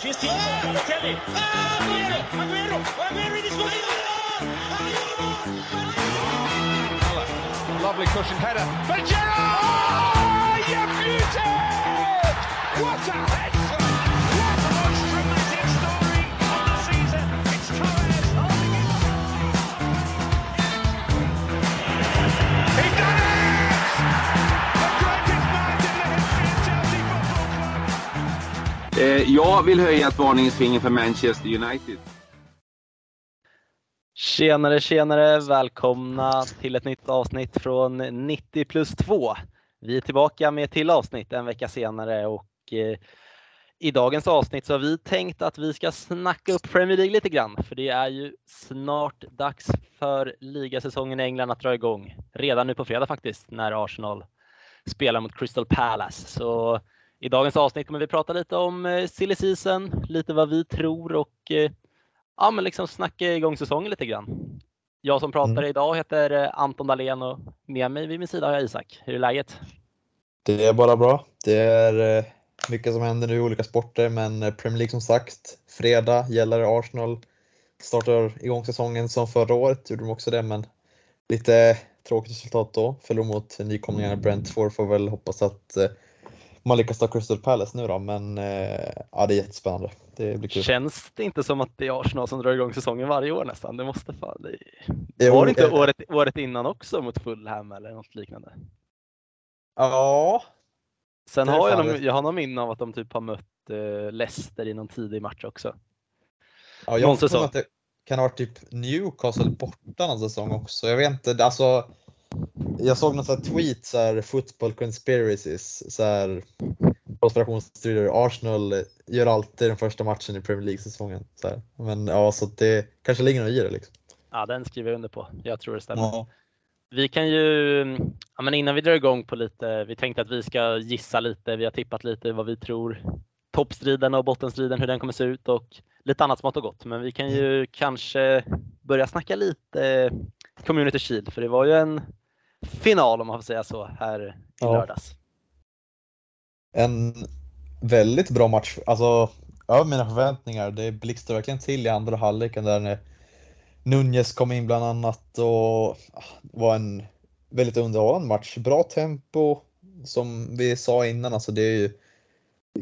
Ah, Aguero! Aguero! Aguero in! Lovely cushion header. But Gerrard! Oh, you beauty! What a headshot! Eh, jag vill höja ett varningens finger för Manchester United. Tjenare, tjenare! Välkomna till ett nytt avsnitt från 90 plus 2. Vi är tillbaka med ett till avsnitt en vecka senare och eh, i dagens avsnitt så har vi tänkt att vi ska snacka upp Premier League lite grann, för det är ju snart dags för ligasäsongen i England att dra igång. Redan nu på fredag faktiskt, när Arsenal spelar mot Crystal Palace. Så i dagens avsnitt kommer vi prata lite om eh, silly season, lite vad vi tror och eh, ja, men liksom snacka igång säsongen lite grann. Jag som pratar idag heter eh, Anton Dahlén och med mig vid min sida har jag Isak. Hur är läget? Det är bara bra. Det är mycket som händer nu i olika sporter, men Premier League som sagt, fredag gäller Arsenal. Startar igång säsongen som förra året, gjorde de också det, men lite tråkigt resultat då. Förlorade mot nykomlingarna Brentford, får väl hoppas att man lyckas ta Crystal Palace nu då, men eh, ja, det är jättespännande. Det blir kul. Känns det inte som att det är Arsenal som drar igång säsongen varje år nästan? Det måste fan... Det... Jo, Var det inte året, året innan också mot Fulham eller något liknande? Ja, Sen har jag, någon, jag har någon minne av att de typ har mött eh, Leicester i någon tidig match också. Ja, Någon jag för säsong. att det kan ha varit typ Newcastle borta någon säsong också. Jag vet inte, alltså. Jag såg någon här tweet så här football conspiracies så här konspirationsteorier. Arsenal gör alltid den första matchen i Premier League-säsongen. Så här. Men ja, så det kanske ligger något i det liksom. Ja, den skriver jag under på. Jag tror det stämmer. Ja. Vi kan ju, ja, men innan vi drar igång på lite, vi tänkte att vi ska gissa lite, vi har tippat lite vad vi tror toppstriden och bottenstriden, hur den kommer se ut och lite annat smått och gott. Men vi kan ju kanske börja snacka lite Community Shield, för det var ju en final om man får säga så här i Ja. lördags. En väldigt bra match. Alltså över mina förväntningar. Det blixtrade verkligen till i andra halvleken där när Nunez kom in bland annat och ah, var en väldigt underhållande match. Bra tempo som vi sa innan. Alltså det är ju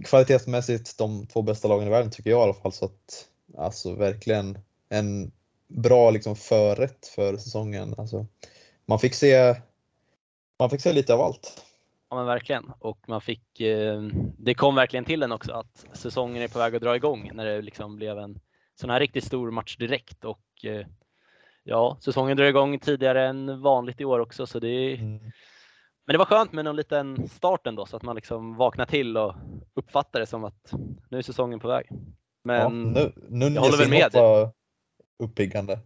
kvalitetsmässigt de två bästa lagen i världen tycker jag i alla fall. Så att, alltså verkligen en bra liksom förrätt för säsongen. Alltså, man fick se man fick se lite av allt. Ja men verkligen. Och man fick, eh, det kom verkligen till den också att säsongen är på väg att dra igång när det liksom blev en sån här riktigt stor match direkt. Och eh, ja, säsongen drar igång tidigare än vanligt i år också. Så det är, Men det var skönt med någon liten start ändå så att man liksom vaknar till och uppfattar det som att nu är säsongen på väg. Ja, Men nu, Nunez jag håller väl med var uppiggande.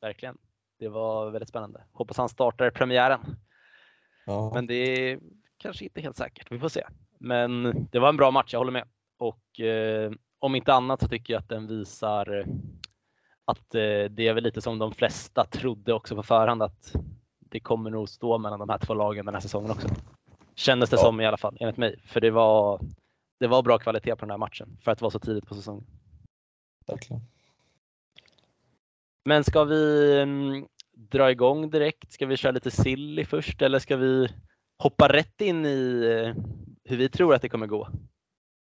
verkligen, det var väldigt spännande. Hoppas han startar premiären. Ja. Men det är kanske inte helt säkert. Vi får se. Men det var en bra match, jag håller med. Och eh, om inte annat så tycker jag att den visar eh, att eh, det är väl lite som de flesta trodde också på förhand att det kommer nog stå mellan de här två lagen den här säsongen också. Kändes det Ja. som i alla fall, enligt mig. För det var, det var bra kvalitet på den här matchen för att vara så tidigt på säsongen. verkligen. Men ska vi mm, dra igång direkt? Ska vi köra lite silly först eller ska vi hoppa rätt in i eh, hur vi tror att det kommer gå?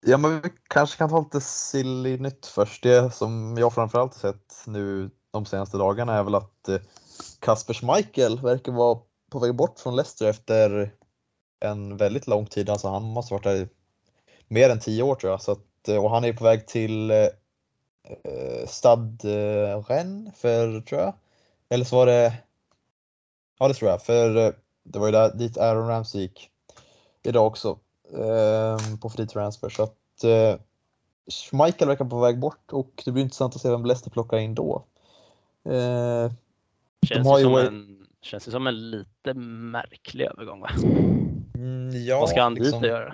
Ja, men vi kanske kan ta lite silly nytt först. Det som jag framförallt sett nu de senaste dagarna är väl att eh, Kasper Schmeichel verkar vara på väg bort från Leicester efter en väldigt lång tid. Alltså han måste varit där i mer än tio år tror jag. Så att, eh, och han är på väg till eh, eh, Rennes för, tror jag. Eller så var det, ja det tror jag, för eh, det var ju där, dit Aaron Ramsey gick idag också eh, på free transfer. Så att eh, Schmeichel verkar på väg bort och det blir intressant att se vem Leicester plockar in då. Eh, Känns, ju ju som varit- en, känns ju som en lite märklig övergång va? mm, ja, Vad ska han dit liksom- och göra?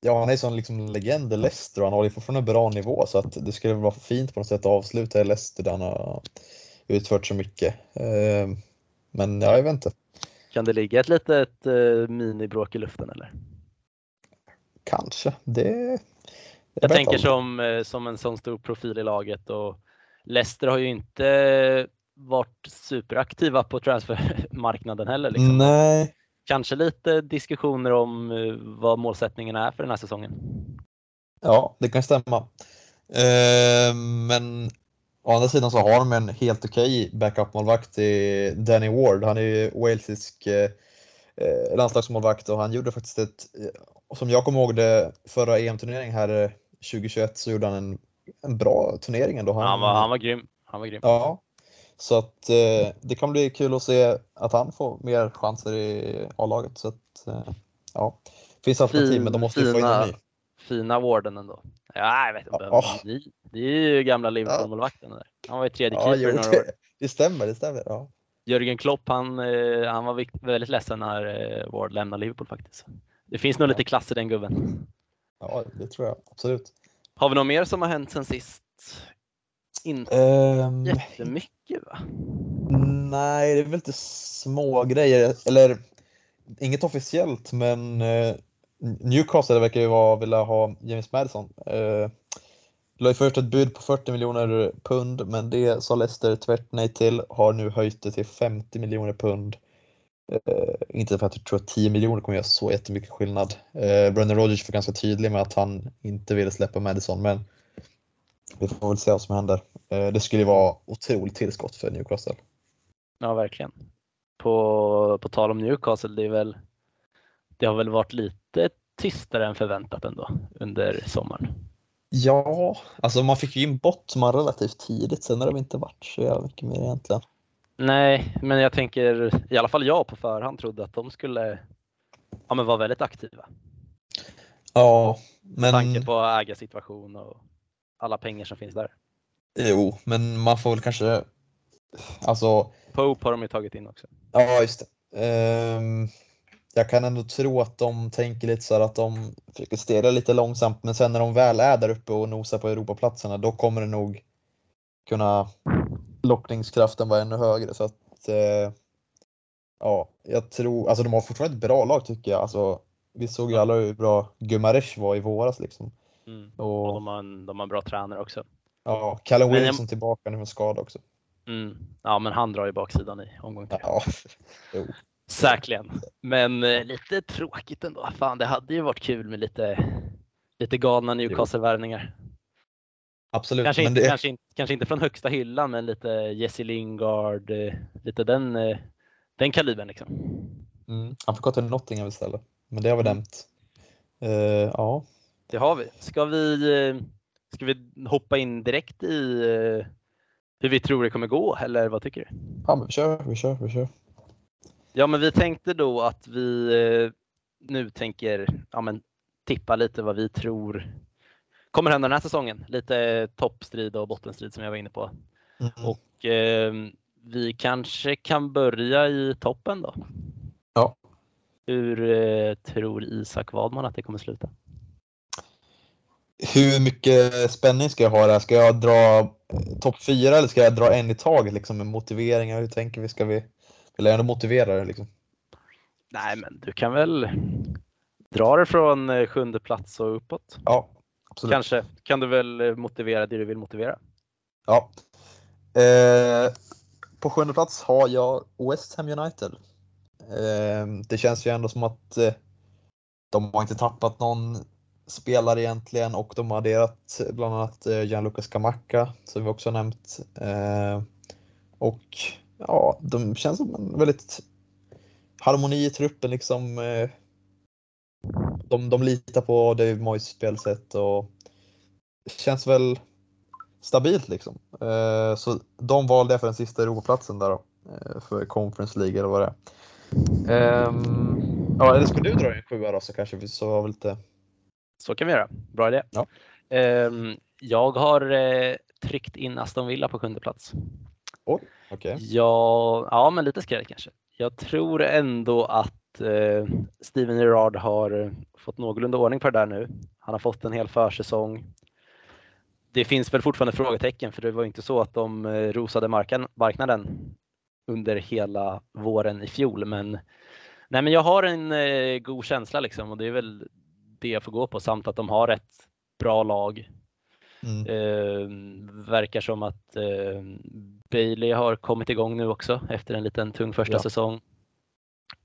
Ja, han är sån liksom legend i Leicester och han håller ju fortfarande en bra nivå så att det skulle vara fint på något sätt att avsluta i Leicester där han har utfört så mycket. Eh, Men ja, jag vet inte. Kan det ligga ett litet eh, minibråk i luften eller? Kanske. Det, Jag vet tänker aldrig. som, eh, som en sån stor profil i laget och Leicester har ju inte varit superaktiva på transfermarknaden heller. Liksom. Nej, Kanske lite diskussioner om eh, vad målsättningen är för den här säsongen. ja det kan stämma. Eh, men å andra sidan så har de en helt okej backup-målvakt i Danny Ward. Han är ju walesisk eh, landslagsmålvakt och han gjorde faktiskt ett, som jag kommer ihåg det, förra EM-turneringen här eh, 2021 så gjorde han en, en bra turnering ändå. Han var, han var grym. Han var grym. Ja, så att eh, det kan bli kul att se att han får mer chanser i A-laget. Så att, eh, ja, finns alternativ Fin- men de måste ju få in fina- en ny. Fina Warden ändå. Ja, jag vet inte. Ja. Det, det är ju gamla Liverpool-målvakten. där. Han var ju tredje Ja, keeper några år. det, stämmer, det stämmer. Ja. Jörgen Klopp, han, eh, han var väldigt ledsen när eh, Ward lämnade Liverpool faktiskt. Det finns nog lite klass i den gubben. ja, det tror jag absolut. Har vi något mer som har hänt sen sist? Inte Ehm, jättemycket va? nej, det är väl lite små grejer eller inget officiellt, men eh, Newcastle verkar ju vara, vilja ha James Madison. Eh, la ju först ett bud på 40 miljoner pund, men det sa Leicester tvärt nej till, har nu höjt det till 50 miljoner pund. Eh, inte för att jag tror att 10 miljoner kommer göra så jättemycket skillnad. Eh, Brendan Rodgers var ganska tydlig med att han inte ville släppa Madison, men vi får väl se vad som händer. Eh, det skulle ju vara otroligt tillskott för Newcastle. Ja, verkligen. På, på tal om Newcastle, det är väl det har väl varit lite tystare än förväntat ändå under sommaren. Ja, alltså man fick ju in Bottman relativt tidigt, sen har det inte varit så jävla mycket mer egentligen. Nej, men jag tänker i alla fall jag på förhand trodde att de skulle ja, men vara väldigt aktiva. Ja, Med men tanke på ägarsituation och alla pengar som finns där. jo, men man får väl kanske, alltså, Pope har de ju tagit in också. ja just det. Ehm, jag kan ändå tro att de tänker lite så här att de försöker stega lite långsamt, men sen när de väl är där uppe och nosar på Europaplatserna, då kommer det nog kunna lockningskraften vara ännu högre. Så att, eh, ja, jag tror, alltså de har fortfarande ett bra lag tycker jag. Alltså, vi såg ju alla hur bra Gumaresh var i våras liksom. Mm. Och Och de har, en, de har en bra tränare också. ja, Callum Men jag- Wilson tillbaka nu med skada också. Mm. Ja, men han drar ju baksidan i omgång tre. Ja, jo. Säkerligen. Men eh, lite tråkigt ändå. Fan, det hade ju varit kul med lite, lite galna Newcastle-värvningar. absolut. Kanske, inte, det, kanske, inte, kanske inte från högsta hyllan, men lite Jesse Lingard, eh, lite den, eh, den kalibern liksom. mm, han får gå till Nottingham istället. Men det har vi Mm. nämnt. Eh, ja, Det har vi. Ska vi, eh, ska vi hoppa in direkt i eh, hur vi tror det kommer gå, eller vad tycker du? ja men vi kör, vi kör, vi kör. Ja, men vi tänkte då att vi eh, nu tänker ja, men, tippa lite vad vi tror kommer hända den här säsongen. Lite toppstrid och bottenstrid som jag var inne på. Mm. Och eh, vi kanske kan börja i toppen då. Ja. Hur eh, tror Isak Wadman att det kommer sluta? Hur mycket spänning ska jag ha där? Ska jag dra topp fyra eller ska jag dra en i taget liksom med motiveringar? Hur tänker vi? Ska vi eller ändå motivera det liksom? Nej, men du kan väl dra det från eh, sjunde plats och uppåt. Ja, absolut. Kanske kan du väl eh, motivera det du vill motivera. Ja. Eh, på sjunde plats har jag West Ham United. Eh, det känns ju ändå som att eh, de har inte tappat någon spelare egentligen och de har adderat bland annat eh, Gianluca Scamacca som vi också har nämnt. Eh, och ja, de känns som en väldigt harmoni i truppen liksom. Eh, de, de litar på David Moyes spelsätt och känns väl stabilt liksom. Eh, så de valde jag för den sista Europaplatsen där då, eh, för Conference League eller vad det är. Ehm, ja, eller ska du dra en sjua då så kanske vi så har vi lite. Så kan vi göra. Bra idé. Ja. Ehm, jag har eh, tryckt in Aston Villa på sjunde plats. Okej. Ja, ja, men lite skräll kanske. Jag tror ändå att eh, Steven Gerrard har fått någorlunda ordning på det där nu. Han har fått en hel försäsong. Det finns väl fortfarande frågetecken för det var inte så att de eh, rosade marknaden under hela våren i fjol. Men, nej, men jag har en eh, god känsla liksom och det är väl det jag får gå på samt att de har ett bra lag. Mm. Eh, verkar som att eh, Bailey har kommit igång nu också efter en liten tung första Ja. säsong.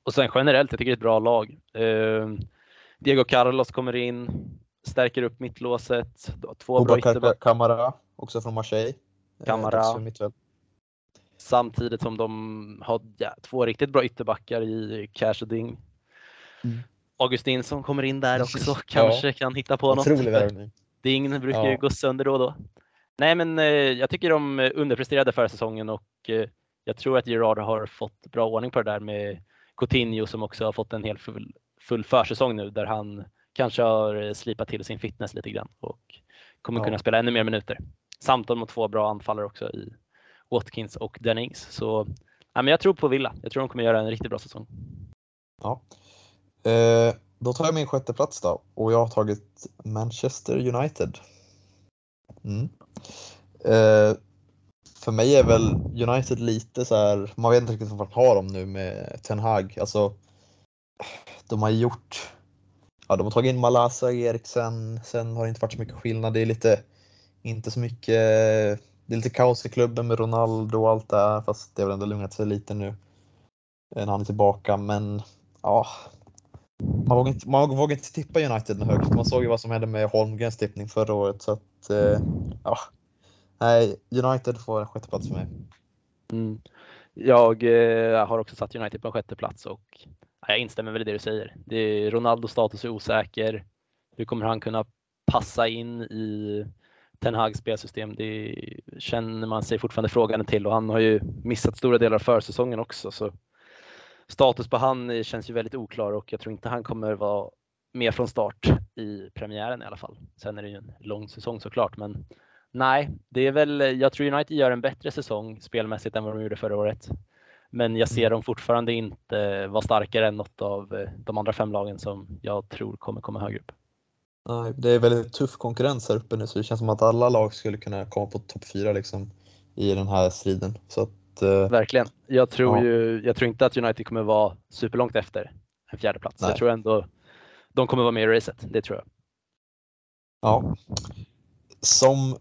Och sen generellt, jag tycker det är ett bra lag. Eh, Diego Carlos kommer in, stärker upp mittlåset. Två bra Boubacar ytterbackar Kamara, också från Marseille. Eh, Kamara. samtidigt som de har ja, två riktigt bra ytterbackar i Cash och Ding. Mm. Augustinsson kommer in där också, Ja. kanske kan hitta på något. Otrolig värvning. Ding brukar ju Ja. gå sönder då och då. Nej men eh, jag tycker de underpresterade förra säsongen och eh, jag tror att Gerard har fått bra ordning på det där med Coutinho som också har fått en hel full, full försäsong nu där han kanske har eh, slipat till sin fitness lite grann och kommer Ja. kunna spela ännu mer minuter. Samt mot två bra anfallare också i Watkins och Dennings. Så ja, men jag tror på Villa. Jag tror de kommer göra en riktigt bra säsong. Ja. Eh, då tar jag min sjätte plats då och jag har tagit Manchester United. Mm. Eh, för mig är väl United lite så här, man vet inte riktigt vad man har dem nu med Ten Hag. Alltså, de har gjort, ja de har tagit in Malasa och Eriksen, sen har det inte varit så mycket skillnad. Det är lite, inte så mycket, det är lite kaos i klubben med Ronaldo och allt det här, fast det har väl ändå lugnat sig lite nu eh, när han är tillbaka. Men ja, man vågar, inte, man vågar inte tippa United med högt. Man såg ju vad som hände med Holmgrens tippning förra året. Så att, eh, ja. Nej, United får en sjätteplats för mig. Mm. Jag eh, har också satt United på en sjätteplats och ja, jag instämmer väl i det du säger. Det är, Ronaldos status är osäker. Hur kommer han kunna passa in i Ten Hags spelsystem? Det känner man sig fortfarande frågande till och han har ju missat stora delar av försäsongen också. Så status på han känns ju väldigt oklar och jag tror inte han kommer vara med från start i premiären i alla fall. Sen är det ju en lång säsong såklart, men nej, det är väl, jag tror United gör en bättre säsong spelmässigt än vad de gjorde förra året. Men jag ser dem fortfarande inte vara starkare än något av eh, de andra fem lagen som jag tror kommer komma högre upp. Nej, det är väldigt tuff konkurrens här uppe nu så det känns som att alla lag skulle kunna komma på topp fyra liksom, i den här striden. Så att, eh, Verkligen. Jag tror, Ja. ju, jag tror inte att United kommer vara superlångt efter en fjärde plats. Nej. Jag tror ändå de kommer vara med i racet. Det tror jag. ja. Som,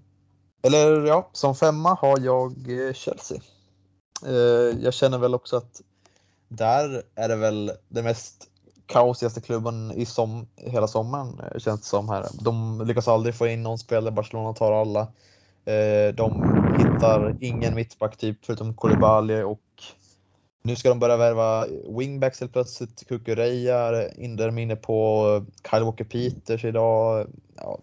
eller ja, som femma har jag eh, Chelsea. Eh, Jag känner väl också att där är det väl den mest kaosigaste klubben i som, hela sommaren eh, känns det som här. De lyckas aldrig få in någon spelare, Barcelona tar alla. Eh, De hittar ingen mittback typ förutom Kolibali och nu ska de börja värva wingbacks helt plötsligt. Kukureya, är där inne på Kyle Walker Peters idag. Ja.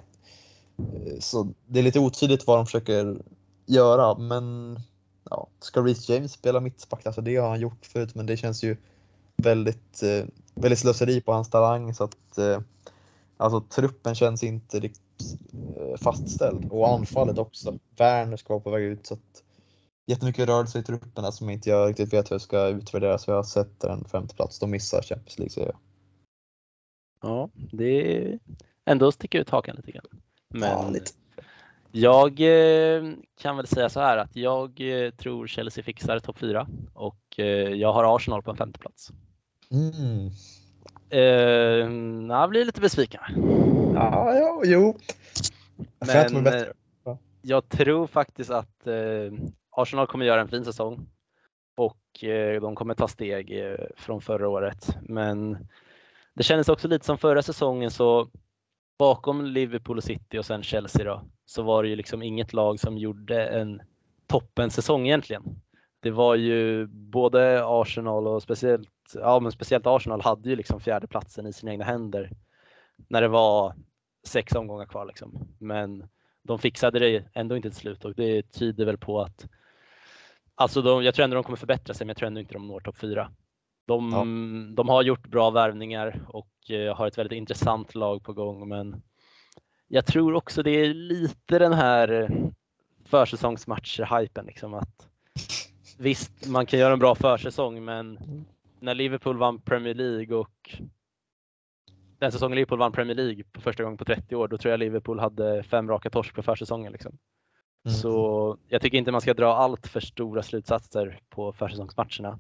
Eh, så det är lite otydligt vad de försöker göra men ja, ska Reece James spela mittback? Alltså det har han gjort förut men det känns ju väldigt, eh, väldigt slöseri på hans talang så att eh, alltså truppen känns inte riktigt fastställd och anfallet också. Werner ska vara på väg ut så att jättemycket rörelse i truppen där som inte jag riktigt vet hur jag ska utvärdera så jag sätter en femte plats. De missar Champions League säger jag. Ja, det är ändå sticker ut hakan lite grann. Men Ja, lite. jag eh, kan väl säga så här att jag eh, tror Chelsea fixar topp 4 och eh, jag har Arsenal på en femte plats. Mm. Eh, jag blir lite besviken. Ja, ja, jo. Jag Men bättre. eh, jag tror faktiskt att eh, Arsenal kommer göra en fin säsong och eh, de kommer ta steg eh, från förra året. Men det kändes också lite som förra säsongen så bakom Liverpool och City och sen Chelsea då så var det ju liksom inget lag som gjorde en toppen säsong egentligen. Det var ju både Arsenal och speciellt, ja men speciellt Arsenal hade ju liksom fjärdeplatsen i sina egna händer när det var sex omgångar kvar liksom. Men de fixade det ändå inte till slut och det tyder väl på att Alltså de, jag tror ändå de kommer förbättra sig men jag tror ändå inte de når topp fyra. De, Ja. de har gjort bra värvningar och eh, har ett väldigt intressant lag på gång men jag tror också det är lite den här försäsongsmatcher-hypen liksom att visst man kan göra en bra försäsong men när Liverpool vann Premier League och den säsongen Liverpool vann Premier League på första gången på 30 år, då tror jag Liverpool hade fem raka torsk på försäsongen. Liksom. Mm. Så jag tycker inte man ska dra allt för stora slutsatser på försäsongsmatcherna.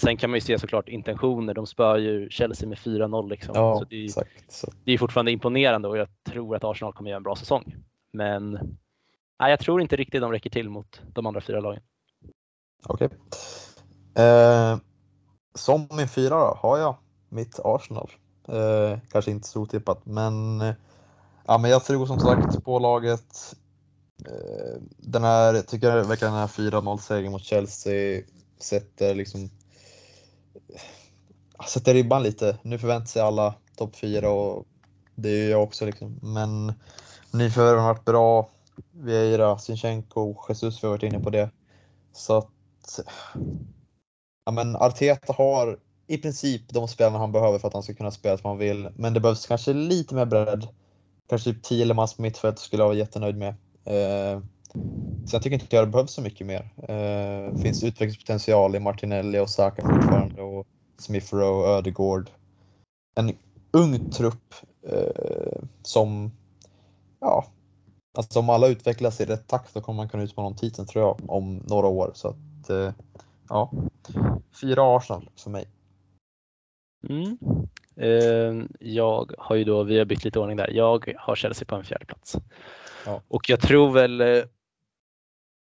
Sen kan man ju se såklart intentioner. De spör ju Chelsea med 4-0 liksom. Ja, så det, är, exakt. Så, det är fortfarande imponerande och jag tror att Arsenal kommer göra en bra säsong. Men nej, jag tror inte riktigt de räcker till mot de andra fyra lagen. Okej. Eh, som min fyra då, har jag mitt Arsenal. Eh, kanske inte så otippat, men, eh, ja, men jag tror som sagt på laget. Eh, den här, jag tycker den här 4-0 segern mot Chelsea sätter liksom eh, sätter ribban lite. Nu förväntar sig alla topp 4 och det är jag också liksom. Men nyförvärven har varit bra. Vieira, Sinchenko, Jesus, vi har varit inne på det. Så att ja, men Arteta har i princip de spelarna han behöver för att han ska kunna spela som han vill. Men det behövs kanske lite mer bredd. Kanske typ Thielemans på mittfält skulle jag vara jättenöjd med. Eh, så jag tycker inte att det behövs så mycket mer. Eh, finns utvecklingspotential i Martinelli och Saka fortfarande och Smith Rowe, Ödegård. En ung trupp eh, som, ja, alltså om alla utvecklas i rätt takt så kommer man kunna utmana om titeln tror jag om några år. Så att, eh, ja, fyra Arsenal för mig. Mm. Eh, jag har ju då, vi har bytt lite ordning där. Jag har Chelsea på en fjärde plats. Ja. Och jag tror väl eh,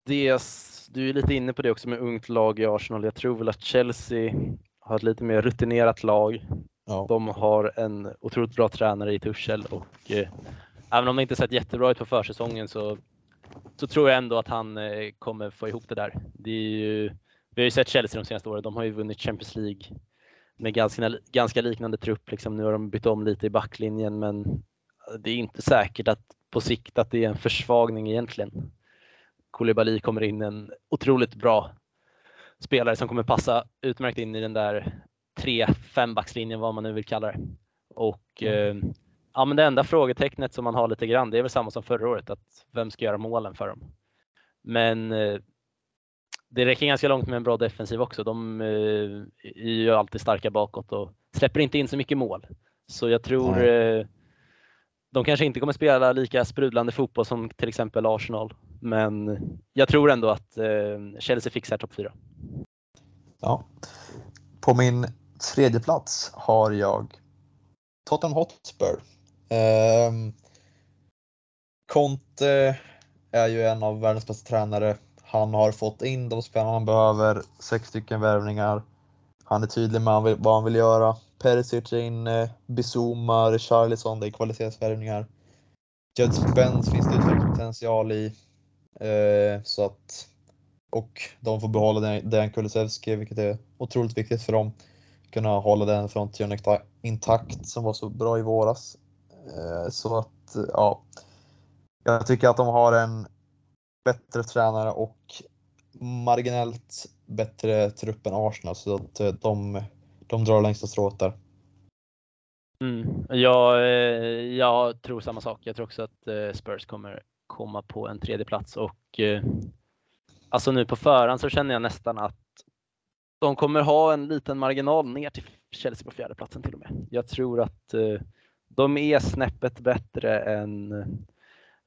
det, du är lite inne på det också med ungt lag i Arsenal. Jag tror väl att Chelsea har ett lite mer rutinerat lag. Ja. De har en otroligt bra tränare i Tuchel och eh, även om det inte sett jättebra ut på försäsongen så, så tror jag ändå att han eh, kommer få ihop det där. Det är ju, vi har ju sett Chelsea de senaste åren. De har ju vunnit Champions League med ganska, ganska liknande trupp. Liksom. Nu har de bytt om lite i backlinjen men det är inte säkert att på sikt att det är en försvagning egentligen. Koulibaly kommer in en otroligt bra spelare som kommer passa utmärkt in i den där 3-5 backslinjen vad man nu vill kalla det. Och eh, ja, men det enda frågetecknet som man har lite grann, det är väl samma som förra året, att vem ska göra målen för dem? Men eh, det räcker ganska långt med en bra defensiv också. De eh, är ju alltid starka bakåt och släpper inte in så mycket mål. Så jag tror eh, de kanske inte kommer spela lika sprudlande fotboll som till exempel Arsenal. Men jag tror ändå att Chelsea fixar topp 4. Ja. På min tredje plats har jag Tottenham Hotspur. Um, Conte är ju en av världens bästa tränare. Han har fått in de spelarna han behöver, sex stycken värvningar. Han är tydlig med vad han vill göra. Perisic är inne, Bizuma, Richarlison, det är kvalitetsvärvningar. Jed Spence finns det utvecklingspotential i. Eh, så att, och de får behålla Dejan Kulusevski, vilket är otroligt viktigt för dem. Kunna hålla den fronten intakt som var så bra i våras. Eh, så att, ja. Jag tycker att de har en bättre tränare och marginellt bättre trupp än Arsenal så att eh, de, de drar längsta strået där. Mm. Jag, eh, jag tror samma sak. Jag tror också att Spurs kommer komma på en tredje plats och alltså nu på förhand så känner jag nästan att de kommer ha en liten marginal ner till Chelsea på fjärde platsen till och med. Jag tror att de är snäppet bättre än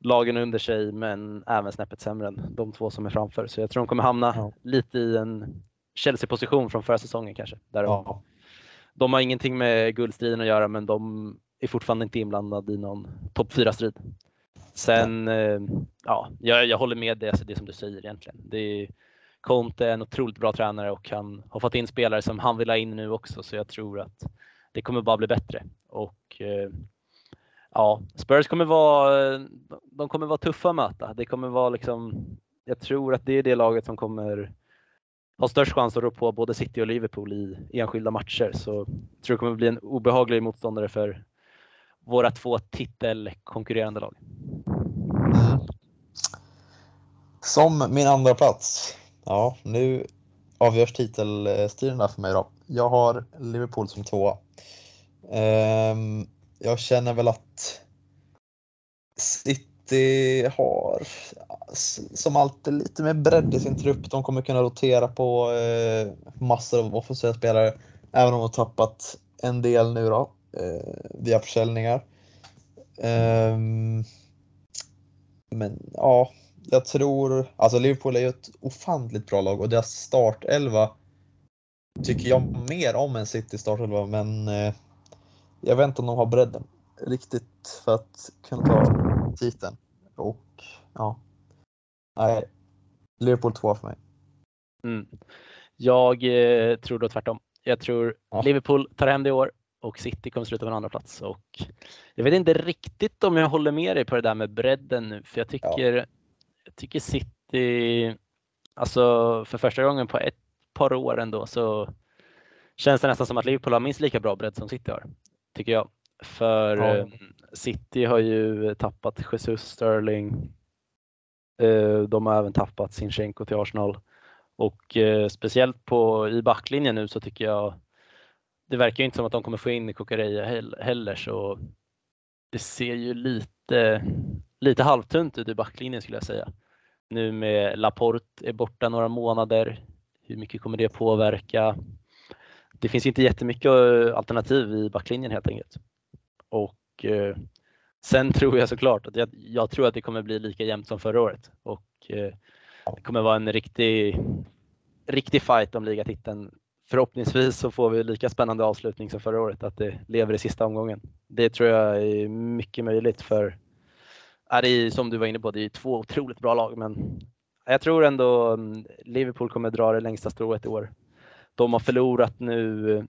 lagen under sig men även snäppet sämre än de två som är framför. Så jag tror de kommer hamna ja. lite i en Chelsea-position från förra säsongen kanske. Där ja. De har ingenting med guldstriden att göra men de är fortfarande inte inblandade i någon topp 4-strid. Sen, ja, ja jag, jag, håller med det, det som du säger egentligen. Det är, Conte är en otroligt bra tränare och han har fått in spelare som han vill ha in nu också så jag tror att det kommer bara bli bättre. Och eh, ja, Spurs kommer vara, de kommer vara tuffa att möta. Det kommer vara liksom, jag tror att det är det laget som kommer ha störst chans att rå på både City och Liverpool i enskilda matcher. Så jag tror det kommer bli en obehaglig motståndare för våra två titelkonkurrerande lag. Som min andra plats. Ja, nu avgörs titelstriden för mig då. Jag har Liverpool som tvåa. Um, jag känner väl att City har som alltid lite mer bredd i sin trupp. De kommer kunna rotera på eh, massor av offensiva spelare. Även om de har tappat en del nu då eh, via försäljningar. Um, men ja, jag tror, alltså Liverpool är ju ett ofantligt bra lag och deras startelva tycker jag mer om än City startelva men eh, jag vet inte om de har bredden riktigt för att kunna ta titeln. Och ja, nej, Liverpool 2 för mig. Mm. Jag eh, tror då tvärtom. Jag tror Ja. Liverpool tar hem det i år och City kommer sluta på en andra plats. Och jag vet inte riktigt om jag håller med dig på det där med bredden nu, för jag tycker, jag tycker City, alltså för första gången på ett par år ändå så känns det nästan som att Liverpool har minst lika bra bredd som City har, tycker jag. För Ja. eh, City har ju tappat Jesus Sterling. Eh, De har även tappat Sinchenko till Arsenal. Och eh, speciellt på, i backlinjen nu så tycker jag det verkar ju inte som att de kommer få in hell- heller så det ser ju lite, lite halvtunt ut i backlinjen skulle jag säga. Nu med Laporte är borta några månader. Hur mycket kommer det påverka? Det finns inte jättemycket eh, alternativ i backlinjen helt enkelt. Och eh, sen tror jag såklart att jag, jag tror att det kommer bli lika jämnt som förra året och eh, det kommer vara en riktig, riktig fight om ligatiteln. Förhoppningsvis så får vi lika spännande avslutning som förra året, att det lever i sista omgången. Det tror jag är mycket möjligt för, är det är, som du var inne på, det är två otroligt bra lag, men jag tror ändå mm, Liverpool kommer dra det längsta strået i år. De har förlorat nu eh,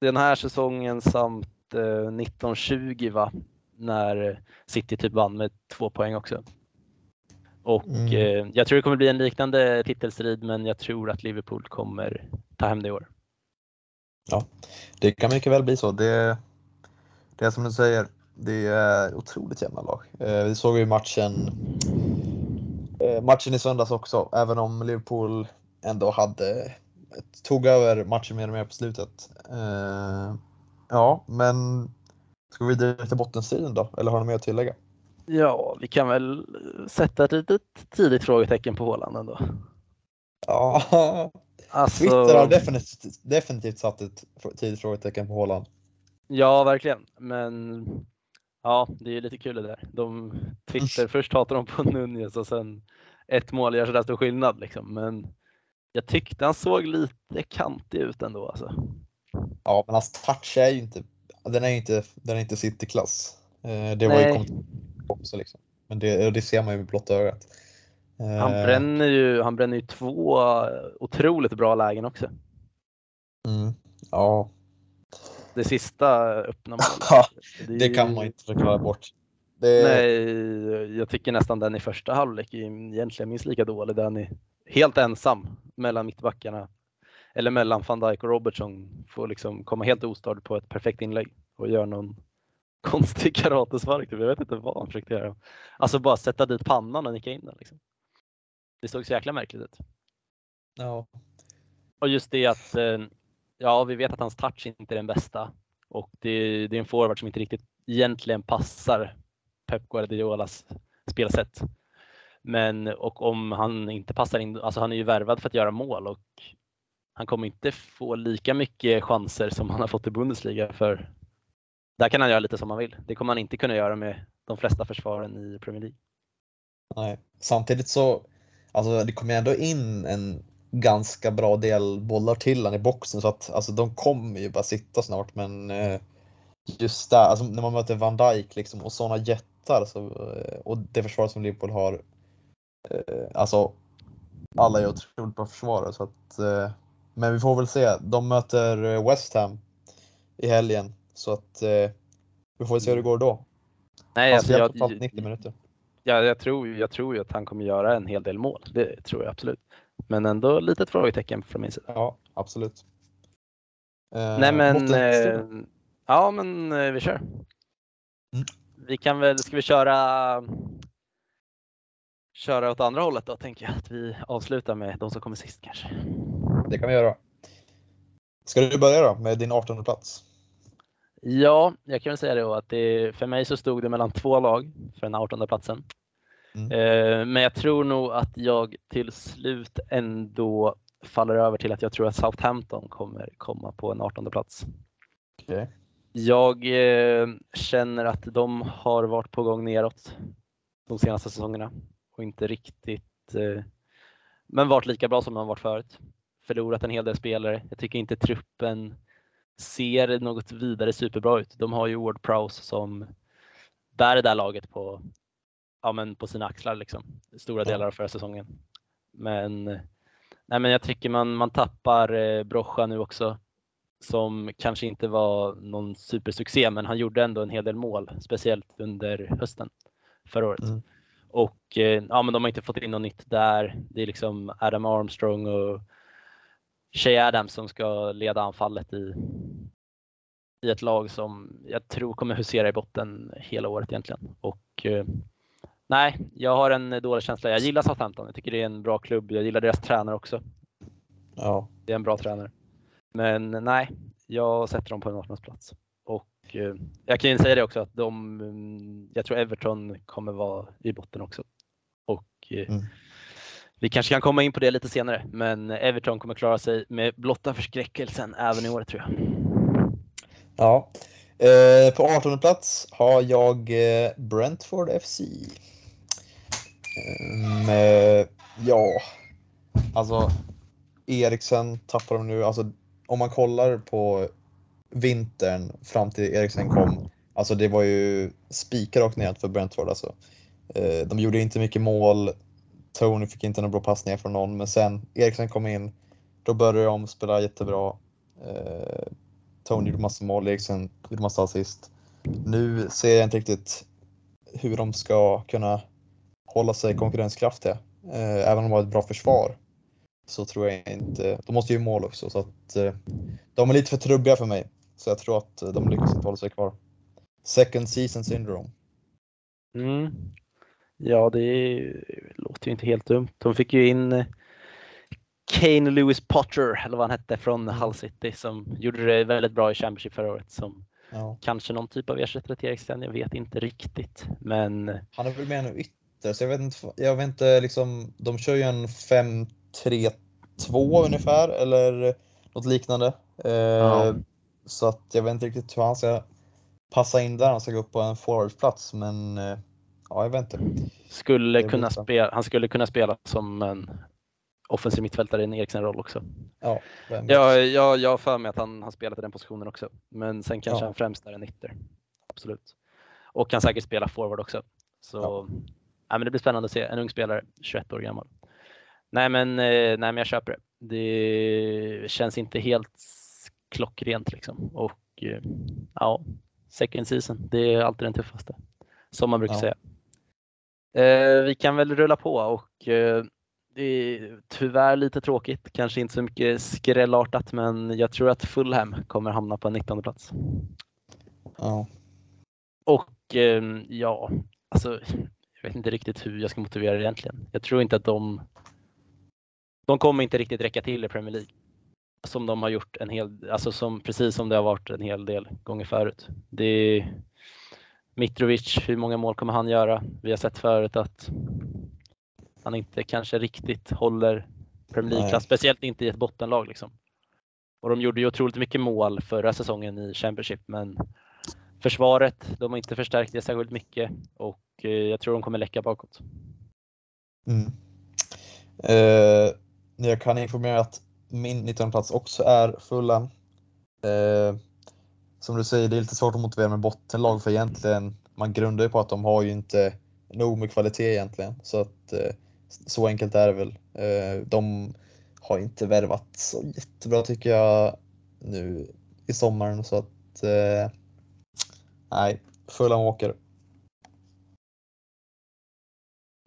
den här säsongen samt eh, 1920 va, när City typ vann med två poäng också. Och Mm. eh, jag tror det kommer bli en liknande titelstrid, men jag tror att Liverpool kommer ta hem det i år. Det kan mycket väl bli så. Det, det är som du säger, det är otroligt jämna lag. Eh, Vi såg ju matchen, eh, matchen i söndags också, även om Liverpool ändå hade, tog över matchen mer och mer på slutet. Eh, Ja, men ska vi vidare till bottenstriden då? Eller har ni mer att tillägga? Ja, vi kan väl sätta ett litet tidigt frågetecken på Håland ändå. Ja, Alltså, Twitter har definitivt, definitivt satt ett tidigt frågetecken på Haaland. Ja, verkligen. Men ja, det är ju lite kul det där. De Twitter, först hatar de på Nunez och sen ett mål gör sådär stor skillnad liksom. Men jag tyckte han såg lite kantig ut ändå alltså. Ja, men hans touch är ju inte, den är ju inte, den är inte City-klass. Eh, Det var ju Nej. kom- också liksom. Men det, det ser man ju med blotta ögat. Han Eh, bränner ju, han bränner ju två otroligt bra lägen också. Mm, ja, Det sista öppna målet. Är det kan ju- man inte förklara bort. Det, Nej, jag tycker nästan den i första halvlek är egentligen minst lika dålig. Den är helt ensam mellan mittbackarna. Eller mellan van Dijk och Robertson. Får liksom komma helt ostörd på ett perfekt inlägg och göra någon konstig karatespark. typ. Jag vet inte vad han försökte göra. Alltså bara sätta dit pannan och nicka in den. Liksom. Det såg så jäkla märkligt ut. ja, Och just det att, eh, ja vi vet att hans touch inte är den bästa. Och det, det är en forward som inte riktigt egentligen passar Pep Guardiolas spelsätt. Men och om han inte passar in, alltså han är ju värvad för att göra mål och han kommer inte få lika mycket chanser som han har fått i Bundesliga för där kan han göra lite som han vill. Det kommer han inte kunna göra med de flesta försvaren i Premier League. nej. Samtidigt så, alltså det kommer ändå in en ganska bra del bollar till han i boxen så att alltså de kommer ju bara sitta snart men eh, just där, alltså när man möter Van Dijk liksom och sådana jättar så, eh, och det försvaret som Liverpool har, eh, alltså alla är otroligt bra försvarare så att, eh, men vi får väl se. De möter eh, West Ham i helgen så att eh, vi får se hur det går då. Nej, Han alltså, jag, totalt 90 minuter. Ja, jag tror, jag tror ju att han kommer göra en hel del mål. Det tror jag absolut. Men ändå litet frågetecken från min sida. Ja, absolut. Eh, Nej men, eh, ja men eh, vi kör. Mm. Vi kan väl, ska vi köra köra åt andra hållet då tänker jag att vi avslutar med de som kommer sist kanske. Det kan vi göra. Ska du börja då med din 18 plats? Ja, jag kan väl säga då att det, för mig så stod det mellan två lag för den 18 platsen. Mm. Eh, Men jag tror nog att jag till slut ändå faller över till att jag tror att Southampton kommer komma på en 18 plats. Okej. Jag eh, känner att de har varit på gång neråt de senaste säsongerna och inte riktigt eh, men varit lika bra som de varit förut. förlorat en hel del spelare. Jag tycker inte truppen ser något vidare superbra ut. De har ju Ward Prowse som bär det där laget på, ja, men på sina axlar liksom, stora delar av förra säsongen. Men, nej, men jag tycker man, man tappar eh, Brocha nu också som kanske inte var någon supersuccé, men han gjorde ändå en hel del mål, speciellt under hösten förra året. Mm. Och eh, ja, men de har inte fått in något nytt där. Det är liksom Adam Armstrong och Shea Adams som ska leda anfallet i, i ett lag som jag tror kommer husera i botten hela året egentligen. Och eh, nej, jag har en dålig känsla. Jag gillar Southampton. Jag tycker det är en bra klubb. Jag gillar deras tränare också. Ja. Det är en bra tränare. Men nej, jag sätter dem på en 18 plats. Och eh, jag kan ju säga det också att de, mm, jag tror Everton kommer vara i botten också. Och eh, Mm. vi kanske kan komma in på det lite senare, men Everton kommer klara sig med blotta förskräckelsen även i år tror jag. ja. Eh, på 18 plats har jag eh, Brentford FC. Med, ja, alltså Eriksen tappar de nu. Alltså, om man kollar på vintern fram till Eriksen kom. Alltså det var ju spikar rakt ner för Brentford. Alltså. Eh, de gjorde inte mycket mål. Tony fick inte några bra passningar från någon, men sen Eriksen kom in. Då började de spela jättebra. Eh, Tony gjorde massa mål, Eriksen gjorde massa assist. Nu ser jag inte riktigt hur de ska kunna hålla sig konkurrenskraftiga. Eh, även om de har ett bra försvar så tror jag inte, de måste ju mål också så att de är lite för trubbiga för mig. Så jag tror att de lyckas inte hålla sig kvar. Second season syndrome. Mm. Ja, det låter ju inte helt dumt. De fick ju in eh, Kane Lewis Potter, eller vad han hette, från Hull City som gjorde det väldigt bra i Championship förra året. Som Ja. kanske någon typ av ersättare till Eriksen, jag vet inte riktigt. Men Han är väl med nu ytter, så jag vet inte, jag vet inte liksom, de kör ju en 5-3-2 ungefär eller något liknande. Eh, Ja. Så att jag vet inte riktigt hur han ska passa in där, han ska gå upp på en forwardplats men eh, ja, jag vet inte. skulle kunna spela, han skulle kunna spela som en offensiv mittfältare i en Eriksen-roll också. Ja, vem vet. Ja, jag, jag har för mig att han har spelat i den positionen också. Men sen kanske Ja. han främst är en ytter. Absolut. Och kan säkert spela forward också. Så Ja. ja, men det blir spännande att se. En ung spelare, 21 år gammal. Nej men, eh, nej, men jag köper det. Det känns inte helt klockrent liksom. Och eh, ja, second season, det är alltid den tuffaste. Som man brukar Ja. säga. Eh, vi kan väl rulla på och eh, det är tyvärr lite tråkigt, kanske inte så mycket skrällartat, men jag tror att Fulham kommer hamna på en 19 plats. Ja. Och eh, ja, alltså jag vet inte riktigt hur jag ska motivera det egentligen. Jag tror inte att de de kommer inte riktigt räcka till i Premier League. Som de har gjort en hel, alltså som, precis som det har varit en hel del gånger förut. Det är Mitrovic, hur många mål kommer han göra? Vi har sett förut att han inte kanske riktigt håller Premier League-klass, speciellt inte i ett bottenlag. Liksom. Och de gjorde ju otroligt mycket mål förra säsongen i Championship, men försvaret, de har inte förstärkt det särskilt mycket och eh, jag tror de kommer läcka bakåt. Mm. Eh, jag kan informera att min 19 plats också är Fulham. Eh, som du säger, det är lite svårt att motivera med bottenlag för egentligen, man grundar ju på att de har ju inte nog med kvalitet egentligen. Så att eh, så enkelt är det väl. Eh, de har inte värvat så jättebra tycker jag nu i sommaren så att eh, nej, Fulham åker.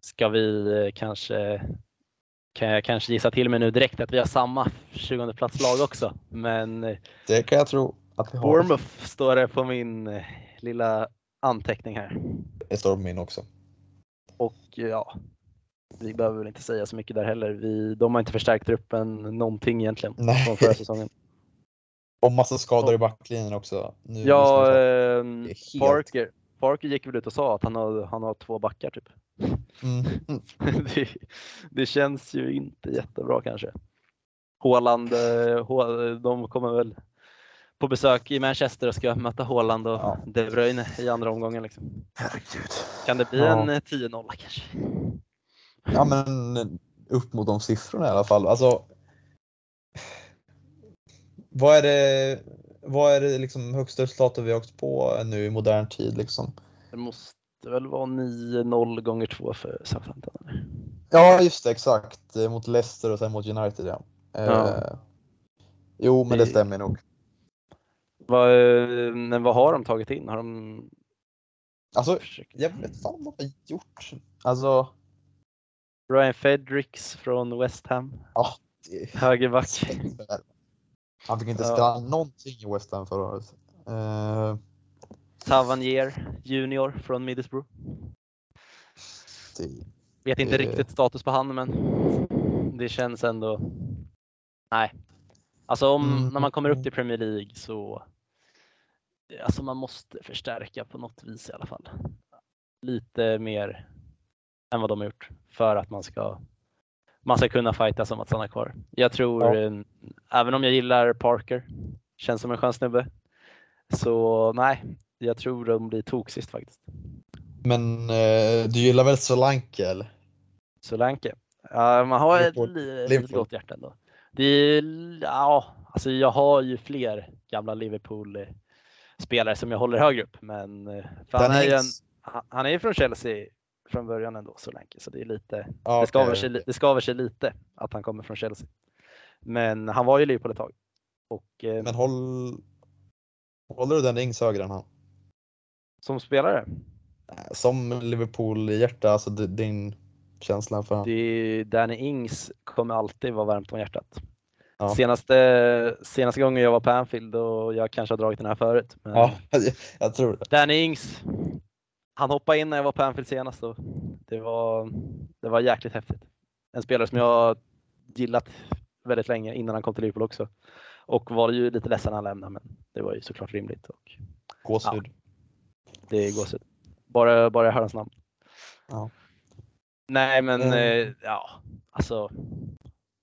Ska vi eh, kanske, kan jag kanske gissa till mig nu direkt att vi har samma 20 plats lag också. Men eh, Det kan jag tro att vi har. Bournemouth står det på min eh, lilla anteckning här. Det står på min också. Och eh, ja, vi behöver väl inte säga så mycket där heller. Vi, de har inte förstärkt truppen någonting egentligen Nej. från förra säsongen. Och massa skador i backlinjen också. Nu Ja, eh, Parker, Parker gick väl ut och sa att han har, han har två backar typ. mm. det, det känns ju inte jättebra kanske. Haaland, eh, de kommer väl på besök i Manchester och ska möta Haaland och Ja. De Bruyne i andra omgången. Liksom. Herregud. Kan det bli Ja. en eh, 10-0 kanske? Ja men upp mot de siffrorna i alla fall. Alltså, Vad är det, vad är det liksom högsta resultatet vi har åkt på nu i modern tid liksom? Det måste väl vara 9-0 gånger 2 för Southampton. Ja, just det, exakt. Eh, Mot Leicester och sen mot United, ja. Eh, Ja. Jo, men det stämmer nog. Vad, eh, men vad har de tagit in? Har de Alltså, jag vet fan vad de har gjort. Alltså, Ryan Fredericks från West Ham, det- högerback. Han fick inte spela någonting i West Ham förra året. Eh, Tavernier Junior från Middlesbrough. det, Vet inte Eh. riktigt status på han men det känns ändå. Nej, alltså om Mm. när man kommer upp till Premier League så. Alltså man måste förstärka på något vis i alla fall. Lite mer än vad de har gjort för att man ska. Man ska kunna fighta som att stanna kvar. Jag tror, Ja. eh, även om jag gillar Parker, känns som en skön snubbe. Så nej, jag tror de blir toksist faktiskt. men eh, du gillar väl Solanke eller? Solanke. Ja, man har ett Liverpool. li- gott hjärta ändå. Det är, ja, alltså jag har ju fler gamla Liverpool-spelare som jag håller högre upp. Men eh, han, är ju en, han är ju från Chelsea från början ändå, Solanke. Så det, är lite, Ja, det, skaver sig, det skaver sig lite att han kommer från Chelsea. Men han var ju i Liverpool ett tag. Och eh, Men håll, håller du den Ings högre än han? som spelare, Som Liverpool-hjärta, alltså din känsla för är, Danny Ings kommer alltid vara varmt om hjärtat. Ja. Senaste, senaste gången jag var på Anfield och jag kanske har dragit den här förut. Men Ja, jag tror det. Danny Ings, han hoppade in när jag var på Anfield senast och det var, det var jäkligt häftigt. En spelare som jag gillat väldigt länge innan han kom till Liverpool också. Och var ju lite ledsen när han lämnade men det var ju såklart rimligt och Gåshud. det är gåshud. Bara, bara jag hör hans namn. Ja. Nej men Mm. eh, ja, alltså.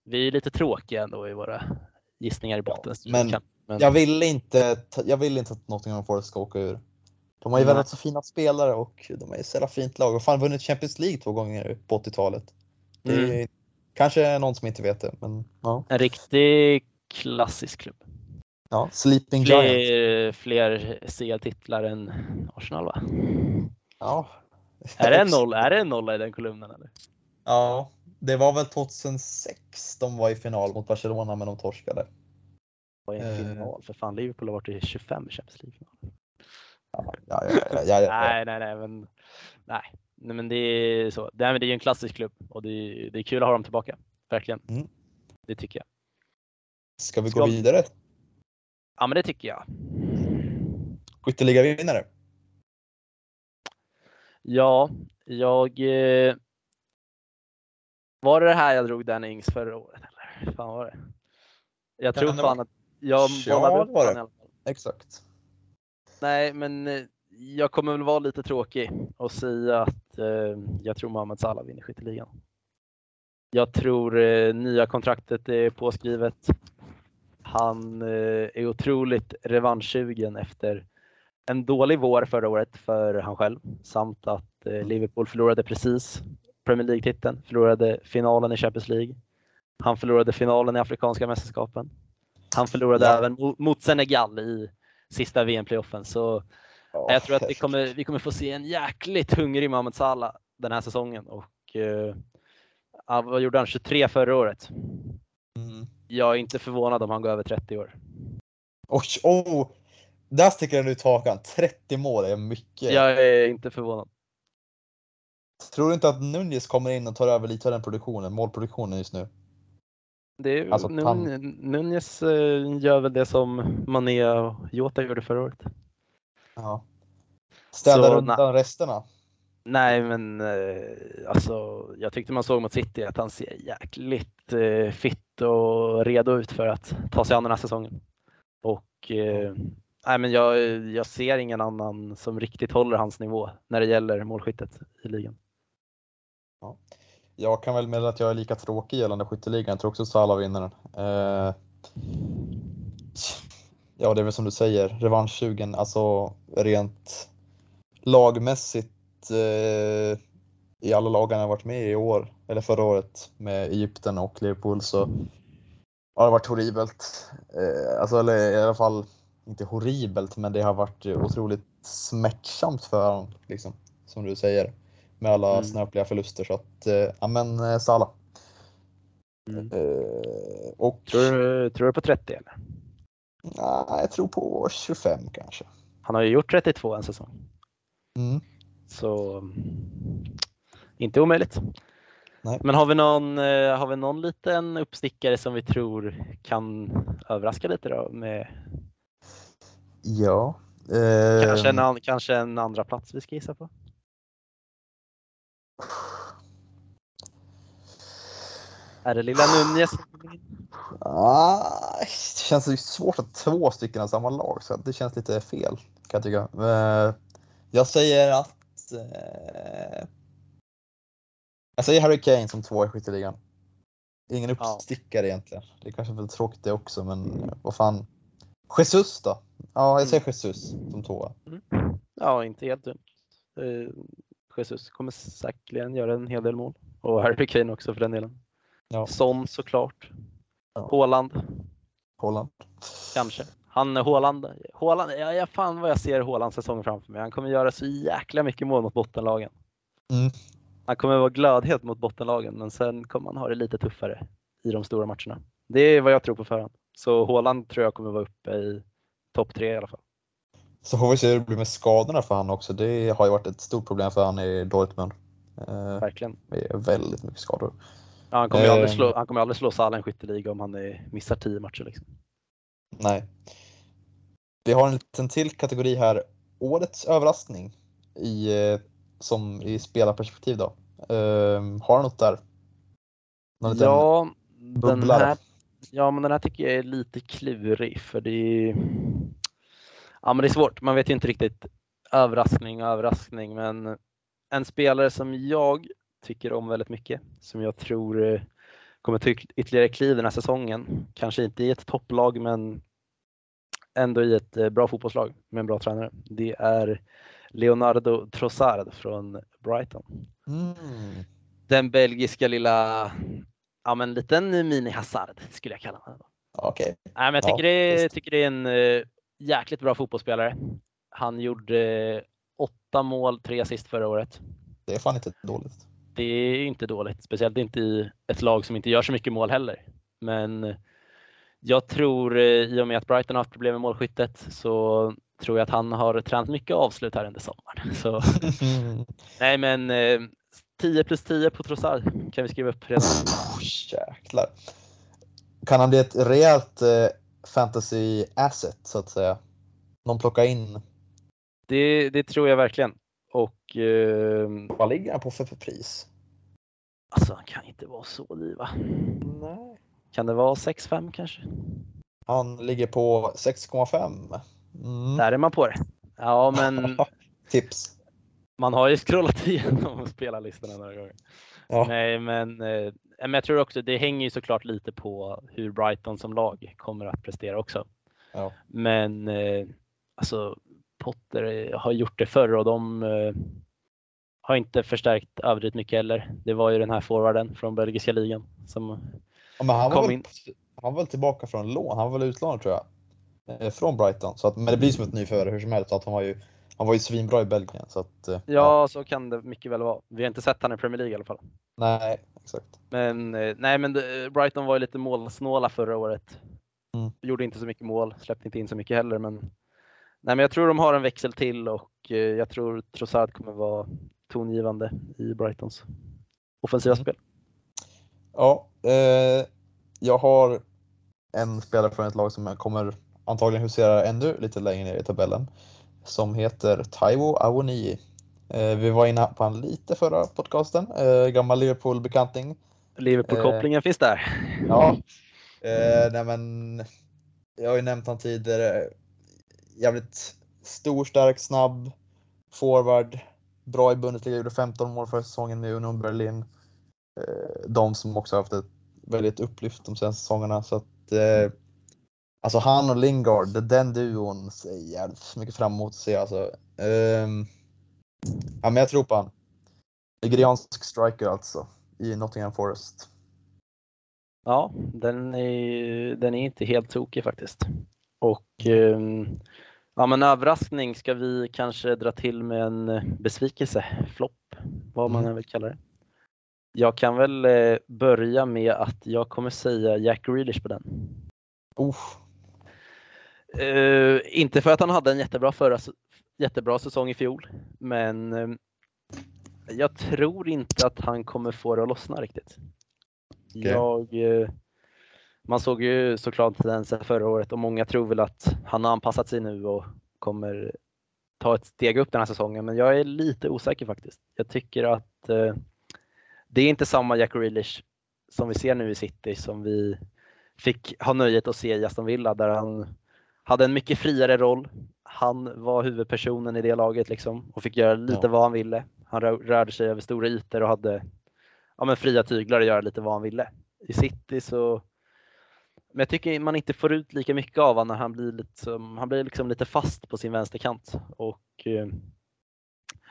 Vi är lite tråkiga ändå i våra gissningar i botten. men Kan- men Jag vill inte, jag vill inte att Nottingham Forest ska åka ur. De har ju väldigt så fina spelare och de är ju så jävla fint lag och fan vunnit Champions League två gånger på 80-talet. Det är Mm. kanske någon som inte vet det, men ja. En riktig klassisk klubb. ja. Sleeping Giant. Fler, fler CL-titlar än Arsenal va? Ja. Är det, en noll, är det en nolla i den kolumnen eller? Ja, det var väl 2006 de var i final mot Barcelona men de torskade. Vad är en Eh. final? För fan Liverpool har varit i 25 i Champions League. Ja, ja, ja, ja, ja, ja. Nej, nej, nej, men nej. nej men det är så. Det är, det är ju en klassisk klubb och det är, det är kul att ha dem tillbaka. Verkligen. Mm. Det tycker jag. Ska vi Ska- gå vidare? Ja, men det tycker jag. Skytteligavinnare. Ja, jag. Eh, var det det här jag drog Danny Ings förra året? Eller? Fan var det? Jag tror det fan att jag Ja, bollade det upp var det. alla fall. Exakt. Nej, men eh, jag kommer väl vara lite tråkig och säga att eh, jag tror Mohamed Salah vinner skytteligan. Jag tror eh, nya kontraktet är påskrivet. Han eh, är otroligt revanschsugen efter en dålig vår förra året för han själv samt att eh, Liverpool förlorade precis Premier League-titeln, förlorade finalen i Champions League. Han förlorade finalen i Afrikanska mästerskapen. Han förlorade Ja. även mo- mot Senegal i sista VM-playoffen. Så Ja, jag tror att vi kommer, vi kommer få se en jäkligt hungrig Mohamed Salah den här säsongen. Och, eh, ja, vad gjorde han? 23 förra året. Mm. Jag är inte förvånad om han går över 30 år. Oj, oh, där sticker den ut hakan. 30 mål är mycket. Jag är inte förvånad. Tror du inte att Nunez kommer in och tar över lite av den produktionen, målproduktionen just nu? Är, Alltså, Nun- han- Nunez eh, gör väl det som Mané och Jota gjorde förra året. Ja. Städar undan resterna. Nej, men eh, alltså, jag tyckte man såg mot City att han ser jäkligt eh, fit och redo ut för att ta sig an den här säsongen. Och eh, nej, men jag, jag ser ingen annan som riktigt håller hans nivå när det gäller målskyttet i ligan. Jag kan väl meddela att jag är lika tråkig gällande skytteligan. Jag tror också Salah vinner den. Eh, ja, det är väl som du säger, revanschsugen. Alltså rent lagmässigt eh, i alla lag jag varit med i i år, eller förra året med Egypten och Liverpool så har det varit horribelt. Eh, alltså, eller i alla fall inte horribelt, men det har varit otroligt smärtsamt för honom, liksom, som du säger. Med alla Mm. snöpliga förluster. Så att, eh, ja men eh, Salah. Mm. Eh, och Tror, du, tror du på 30 eller? nej, jag tror på 25 kanske. Han har ju gjort 32 en säsong. Mm. Så inte omöjligt. Nej. Men har vi, någon, har vi någon liten uppstickare som vi tror kan överraska lite då? Med Ja. Eh, kanske, en, an- kanske en andra plats vi ska gissa på? Är det lilla Nunez? Ah, det känns ju svårt att två stycken av samma lag, så det känns lite fel kan jag tycka. Eh, jag säger att eh, jag säger Harry Kane som två i skytteligan. Ingen Ja. uppstickare egentligen. Det är kanske är väl tråkigt det också, men vad fan. Jesus då? Ja, jag säger Jesus som tvåa. Ja, inte helt dumt. Eh, Jesus kommer säkerligen göra en hel del mål. Och Harry Kane också för den delen. Ja. Son såklart. Ja. Haaland Holland. kanske. Han är Haaland. Haaland ja, ja, fan vad jag ser Haalands säsong framför mig. Han kommer göra så jäkla mycket mål mot bottenlagen. Mm. Han kommer vara glödhet mot bottenlagen men sen kommer han ha det lite tuffare i de stora matcherna. Det är vad jag tror på förhand. Så Haaland tror jag kommer vara uppe i topp tre i alla fall. Så får vi se hur det blir med skadorna för han också. Det har ju varit ett stort problem för han i Dortmund. Eh, Verkligen. det är väldigt mycket skador. Ja, han kommer ju aldrig slå, han kommer aldrig slå Salah i skytteliga om han är, missar tio matcher. Liksom. Nej. Vi har en liten till kategori här. Årets överraskning i, eh, som i spelarperspektiv då. Ehm, har du något där? Någon Ja, den här, ja, men den här tycker jag är lite klurig för det är, ja, men det är svårt. Man vet ju inte riktigt överraskning och överraskning, men en spelare som jag tycker om väldigt mycket, som jag tror eh, kommer ta ytterligare kliv den här säsongen. Kanske inte i ett topplag, men ändå i ett eh, bra fotbollslag med en bra tränare. Det är Leonardo Trossard från Brighton Mm. den belgiska lilla, ja men liten mini-Hazard skulle jag kalla honom. Okej. Nej, men jag Ja, tycker, det, är- visst. tycker det är en eh, jäkligt bra fotbollsspelare. Han gjorde eh, åtta mål, tre assist förra året. Det är fan inte dåligt. Det är inte dåligt, speciellt inte i ett lag som inte gör så mycket mål heller. Men jag tror eh, i och med att Brighton har haft problem med målskyttet så tror jag att han har tränat mycket avslut här under sommaren. Så nej men eh, 10 plus 10 på Trossard kan vi skriva upp redan. Oh, jäklar. Kan han bli ett rejält eh, fantasy asset så att säga? Någon plocka in. Det, det tror jag verkligen. Och eh, Vad ligger han på för, för pris? alltså han kan inte vara så dyr va? Nej. Kan det vara 6-5 kanske? Han ligger på 6,5. Mm. Där är man på det. Ja men Tips. man har ju scrollat igenom spelarlistorna några gånger. Ja. Nej men, eh, men jag tror också det hänger ju såklart lite på hur Brighton som lag kommer att prestera också. Ja. Men eh, alltså Potter eh, har gjort det förr och de eh, har inte förstärkt överdrivet mycket heller. Det var ju den här forwarden från belgiska ligan som Ja, men han, var Kom väl, in. han var väl tillbaka från lån. Han var väl utlånad tror jag. Eh, Från Brighton. Så att, men det blir som ett nyförvärv hur som helst. Att han, var ju, han var ju svinbra i Belgien. Så att, eh, Ja, så kan det mycket väl vara. Vi har inte sett han i Premier League i alla fall. Nej, exakt. Men, nej, men Brighton var ju lite målsnåla förra året. Mm. Gjorde inte så mycket mål, släppte inte in så mycket heller. Men, nej, men jag tror de har en växel till och eh, jag tror Trossard kommer vara tongivande i Brightons offensiva Mm. spel. Ja, eh, jag har en spelare från ett lag som kommer antagligen husera ännu lite längre ner i tabellen. Som heter Taiwo Awoniyi. Eh, vi var inne på han lite förra podcasten. Eh, gammal Liverpool-bekanting. Liverpool-kopplingen finns där. Ja. Eh, nej men, jag har ju nämnt han tidigare. Jävligt stor, stark, snabb, forward. Bra i Bundesliga, gjorde 15 mål förra säsongen med Union Berlin. Eh, de som också haft ett väldigt upplyft de senaste säsongerna. Så att, eh, alltså han och Lingard, den duon ser jag jävligt mycket fram emot att se. Alltså. Eh, ja, men jag tror på han. Nigeriansk striker alltså, i Nottingham Forest. Ja, den är, den är inte helt tokig faktiskt. Och eh, ja, men överraskning ska vi kanske dra till med en besvikelse, flopp, vad man Mm. än vill kalla det. Jag kan väl eh, börja med att jag kommer säga Jack Grealish på den. Eh, inte för att han hade en jättebra, förra, jättebra säsong i fjol, men eh, jag tror inte att han kommer få det att lossna riktigt. Jag, eh, man såg ju såklart tendenser förra året och många tror väl att han har anpassat sig nu och kommer ta ett steg upp den här säsongen, men jag är lite osäker faktiskt. Jag tycker att eh, det är inte samma Jack Grealish som vi ser nu i City som vi fick ha nöjet att se i Aston Villa där han hade en mycket friare roll. Han var huvudpersonen i det laget liksom och fick göra lite Ja. vad han ville. Han rö- rörde sig över stora ytor och hade ja, men fria tyglar att göra lite vad han ville. I City så men jag tycker man inte får ut lika mycket av honom när han blir, lite, som- han blir liksom lite fast på sin vänsterkant. Och, eh,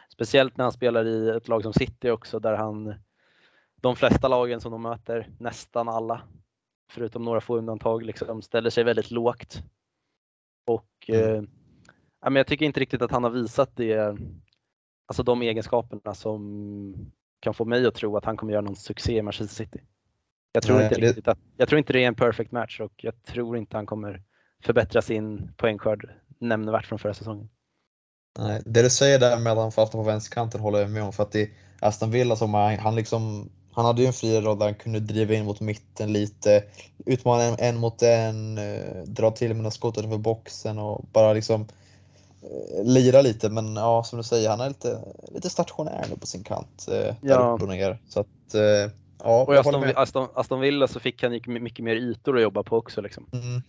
speciellt när han spelar i ett lag som City också där han, de flesta lagen som de möter, nästan alla, förutom några få undantag, liksom, ställer sig väldigt lågt. Och Mm. eh, men jag tycker inte riktigt att han har visat det, alltså de egenskaperna som kan få mig att tro att han kommer göra någon succé i Manchester City. Jag tror, Nej, inte det- att, jag tror inte det är en perfect match och jag tror inte han kommer förbättra sin poängskörd nämnvärt från förra säsongen. Nej, det du säger där med att han fastnar på vänsterkanten håller jag med om. För att i Aston Villa som han, han liksom, han hade ju en fri roll där han kunde driva in mot mitten lite, utmana en, en mot en, eh, dra till med några skott utanför boxen och bara liksom eh, lira lite. Men ja, som du säger, han är lite, lite stationär nu på sin kant. Eh, där Ja. upp och ner. Så att, eh, ja, Och i Aston. Aston, Aston Villa så fick han mycket mer ytor att jobba på också. Liksom. Mm,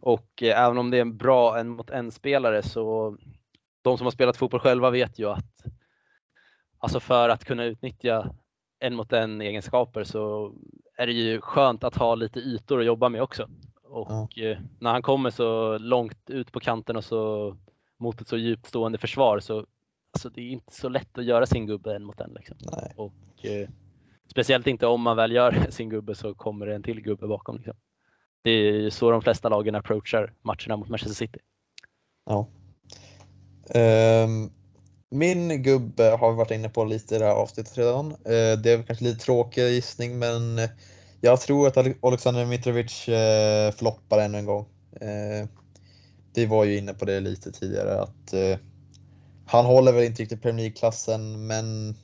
Och eh, även om det är en bra en mot en spelare så de som har spelat fotboll själva vet ju att alltså för att kunna utnyttja en mot en egenskaper så är det ju skönt att ha lite ytor att jobba med också. Och eh, när han kommer så långt ut på kanten och så mot ett så djupt stående försvar så alltså det är inte så lätt att göra sin gubbe en mot en. Liksom. nej. Och, eh, speciellt inte om man väl gör sin gubbe så kommer det en till gubbe bakom. Liksom. Det är ju så de flesta lagen approachar matcherna mot Manchester City. Ja. Um, min gubbe har vi varit inne på lite i det här avsnittet redan. Uh, det är kanske lite tråkig gissning men eh, jag tror att Alexander Mitrovic uh, floppar ännu en gång. Uh, vi var ju inne på det lite tidigare att han håller väl inte riktigt Premier League-klassen men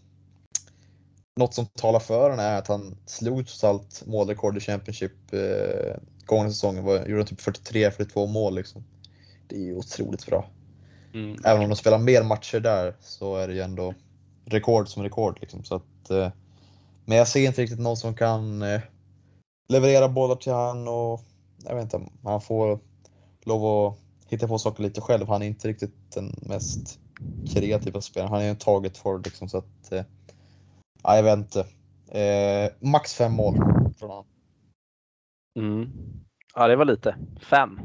något som talar för honom är att han slog trots allt målrekord i Championship eh, gångna säsongen. Var, gjorde typ 43-42 mål liksom. Det är ju otroligt bra. Mm. Även om de spelar mer matcher där så är det ju ändå rekord som rekord. Liksom. Så att, eh, men jag ser inte riktigt någon som kan eh, leverera bollar till han och jag vet inte, han får lov att hitta på saker lite själv. Han är inte riktigt den mest kreativa spelaren. Han är ju en target forward liksom så att eh, ja, jag vet inte. Eh, max fem mål från han. Mm. Ja, det var lite. Fem.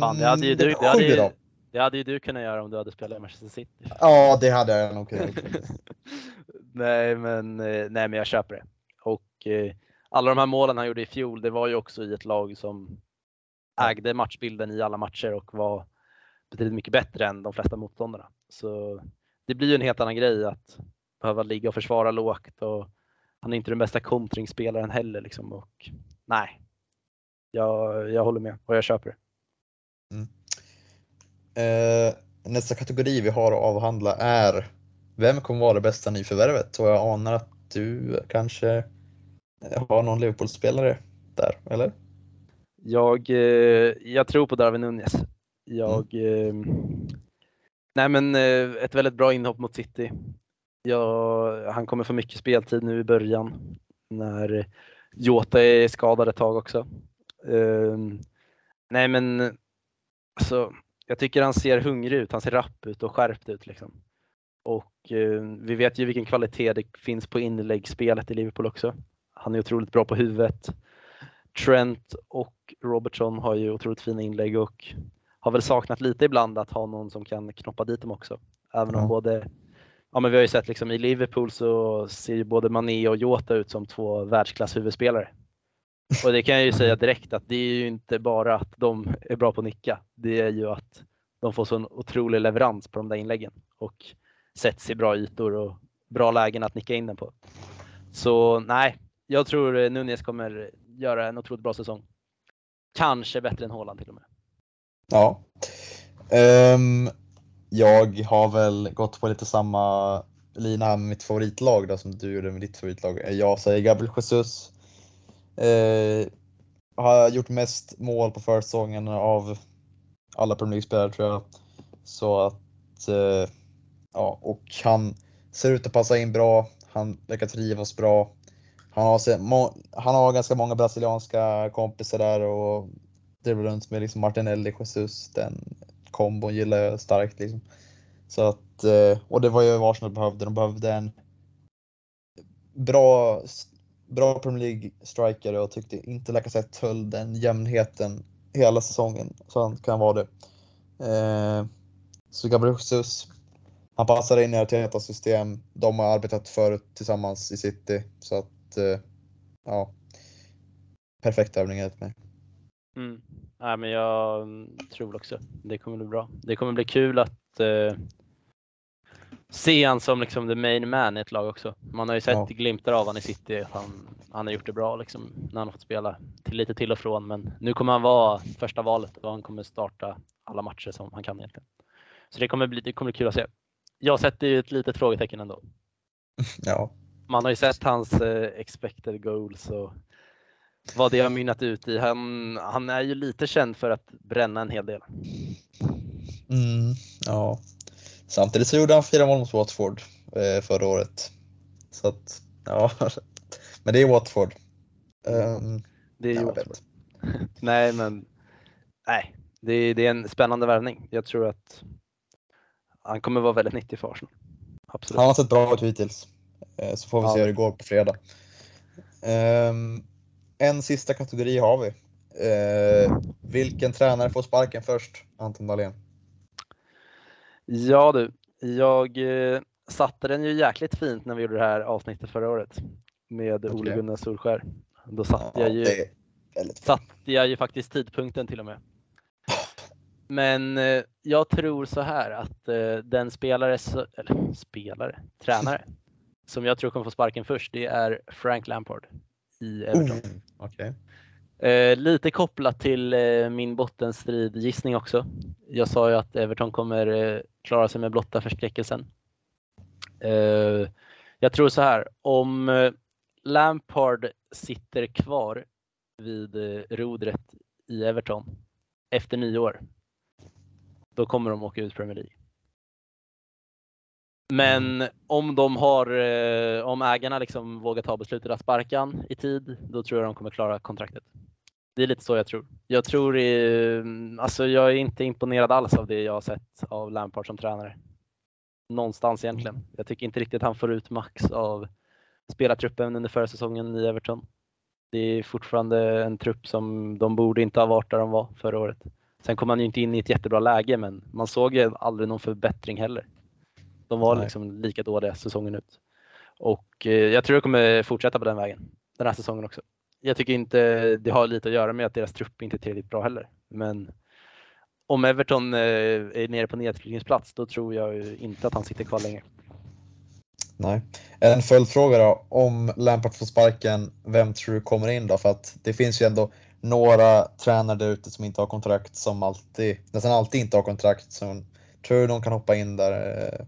Fan, det hade ju Mm, du, det hade ju, det hade ju du kunnat göra om du hade spelat i Manchester City. Ja, det hade jag nog kunnat göra. nej, men, eh, nej, men jag köper det. Och eh, alla de här målen han gjorde i fjol, det var ju också i ett lag som ägde matchbilden i alla matcher och var betydligt mycket bättre än de flesta motståndarna. Så det blir ju en helt annan grej att behöva ligga och försvara lågt och han är inte den bästa kontringsspelaren heller liksom. Och nej, jag, jag håller med och jag köper det. Eh, nästa kategori vi har att avhandla är Vem kommer vara det bästa nyförvärvet? Och jag anar att du kanske har någon Liverpool-spelare där, eller? Jag, eh, jag tror på Darwin Nunez. Jag, eh, nej men eh, ett väldigt bra inhopp mot City. Jag, han kommer få mycket speltid nu i början när Jota är skadad ett tag också. Eh, nej men alltså, jag tycker han ser hungrig ut, han ser rapp ut och skärpt ut. Liksom. Och eh, vi vet ju vilken kvalitet det finns på inläggsspelet i Liverpool också. Han är otroligt bra på huvudet. Trent och Robertson har ju otroligt fina inlägg och har väl saknat lite ibland att ha någon som kan knoppa dit dem också. Även om Ja. både, ja men vi har ju sett liksom i Liverpool så ser ju både Mané och Jota ut som två världsklass huvudspelare. Och det kan jag ju säga direkt att det är ju inte bara att de är bra på att nicka. Det är ju att de får sån otrolig leverans på de där inläggen och sätts i bra ytor och bra lägen att nicka in den på. Så nej, jag tror Nunez kommer göra en otroligt bra säsong. Kanske bättre än Haaland till och med. Ja. Um, jag har väl gått på lite samma lina här med mitt favoritlag då, som du gjorde med ditt favoritlag. Eh, jag säger Gabriel Jesus. Eh, har gjort mest mål på försäsongen av alla Premier League-spelare tror jag. Så att, eh, ja, och han ser ut att passa in bra. Han verkar trivas bra. Han har, må, han har ganska många brasilianska kompisar där och dribblar runt med liksom Martinelli, Jesus. Den kombon gillar jag starkt. Liksom. Så att, eh, och det var ju vad Arsenal behövde. De behövde en bra, bra Premier League-striker och tyckte inte Lacazette höll den jämnheten hela säsongen. Så han kan vara det. Eh, så Gabriel Jesus, han passar in i Artetas system. De har arbetat förut tillsammans i City. Så att, eh, ja. Perfekt övning enligt mig. Mm. Nej, men jag mm, tror också det kommer bli bra. Det kommer bli kul att eh, se han som liksom the main man i ett lag också. Man har ju sett Ja. glimtar av han i City, att han, han har gjort det bra liksom, när han har fått spela till, lite till och från. Men nu kommer han vara första valet och han kommer starta alla matcher som han kan egentligen. Så det kommer bli, det kommer bli kul att se. Jag sätter ju ett litet frågetecken ändå. Ja. Man har ju sett hans eh, expected goals och vad det har mynnat ut i. Han, han är ju lite känd för att bränna en hel del. Mm, ja. Samtidigt så gjorde han fyra mål mot Watford eh, förra året. Så att, ja. Men det är Watford. Ehm, Det är ju jag Watford. Nej, men nej, det är, det är en spännande värvning. Jag tror att han kommer vara väldigt nyttig för Arsenal. Absolut. Han har sett bra ut hittills. Eh, Så får vi Ja. se hur det går på fredag. Ehm, en sista kategori har vi. Eh, vilken tränare får sparken först? Anton Dahlén. Ja du, jag eh, satte den ju jäkligt fint när vi gjorde det här avsnittet förra året med Ole Okej. Gunnar Solskär. Då satte Ja, jag ju satte jag ju faktiskt tidpunkten till och med. Men eh, jag tror så här att eh, den spelare, så, eller spelare, tränare som jag tror kommer få sparken först, det är Frank Lampard i Everton. Oh, Okej. Eh, lite kopplat till eh, min bottenstrid gissning också. Jag sa ju att Everton kommer eh, klara sig med blotta förskräckelsen. Eh, jag tror så här, om eh, Lampard sitter kvar vid eh, rodret i Everton efter nyår, då kommer de åka ut Premier League. Men om de har, eh, om ägarna liksom vågar ta beslutet att sparka han i tid, då tror jag de kommer klara kontraktet. Det är lite så jag tror. Jag tror, eh, alltså jag är inte imponerad alls av det jag har sett av Lampard som tränare. Någonstans egentligen. Jag tycker inte riktigt han får ut max av spelartruppen under förra säsongen i Everton. Det är fortfarande en trupp som de borde inte ha varit där de var förra året. Sen kom han ju inte in i ett jättebra läge, men man såg ju aldrig någon förbättring heller. De var Nej. liksom lika dåliga säsongen ut. Och eh, jag tror jag kommer fortsätta på den vägen den här säsongen också. Jag tycker inte det har lite att göra med att deras trupp inte är tillräckligt bra heller. Men om Everton eh, är nere på nedflyttningsplats, då tror jag inte att han sitter kvar längre. Nej. En följdfråga då. Om Lampard får sparken, vem tror du kommer in då? För att det finns ju ändå några tränare där ute som inte har kontrakt som alltid, nästan alltid inte har kontrakt. Som, tror du de kan hoppa in där?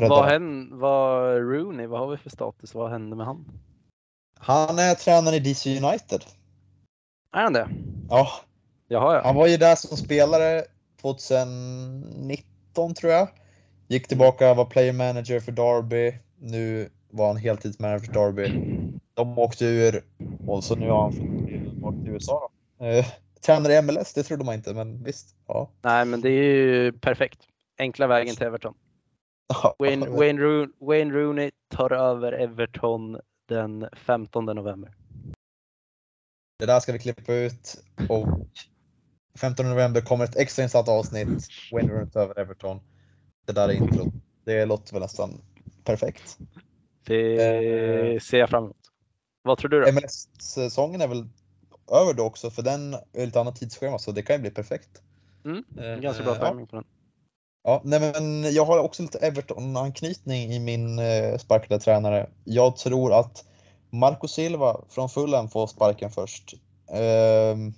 Vad, hän, vad Rooney, vad har vi för status? Vad hände med han? Han är tränare i DC United. Är han det? Ja, Jaha, ja. han var ju där som spelare 2019 tror jag. Gick tillbaka, var player manager för Derby. Nu var han heltidsmanager för Derby. De åkte ur och så nu har han åkt till USA. Då. Eh, tränare i MLS, det trodde man inte, men visst. Ja. Nej, men det är ju perfekt. Enkla vägen till Everton. Wayne, Wayne, Rooney, Wayne Rooney tar över Everton den 15 november. Det där ska vi klippa ut och 15 november kommer ett extra insatt avsnitt. Wayne Rooney tar över Everton. Det där är introt. Det låter väl nästan perfekt. Det Eh. ser jag fram emot. Vad tror du då? MLS-säsongen är väl över då också för den är lite annat tidsschema så det kan ju bli perfekt. Mm, Eh, Ganska bra ja. timing på den. Ja, nej men jag har också lite Everton-anknytning i min eh, sparkade tränare. Jag tror att Marco Silva från Fulham får sparken först. Ehm,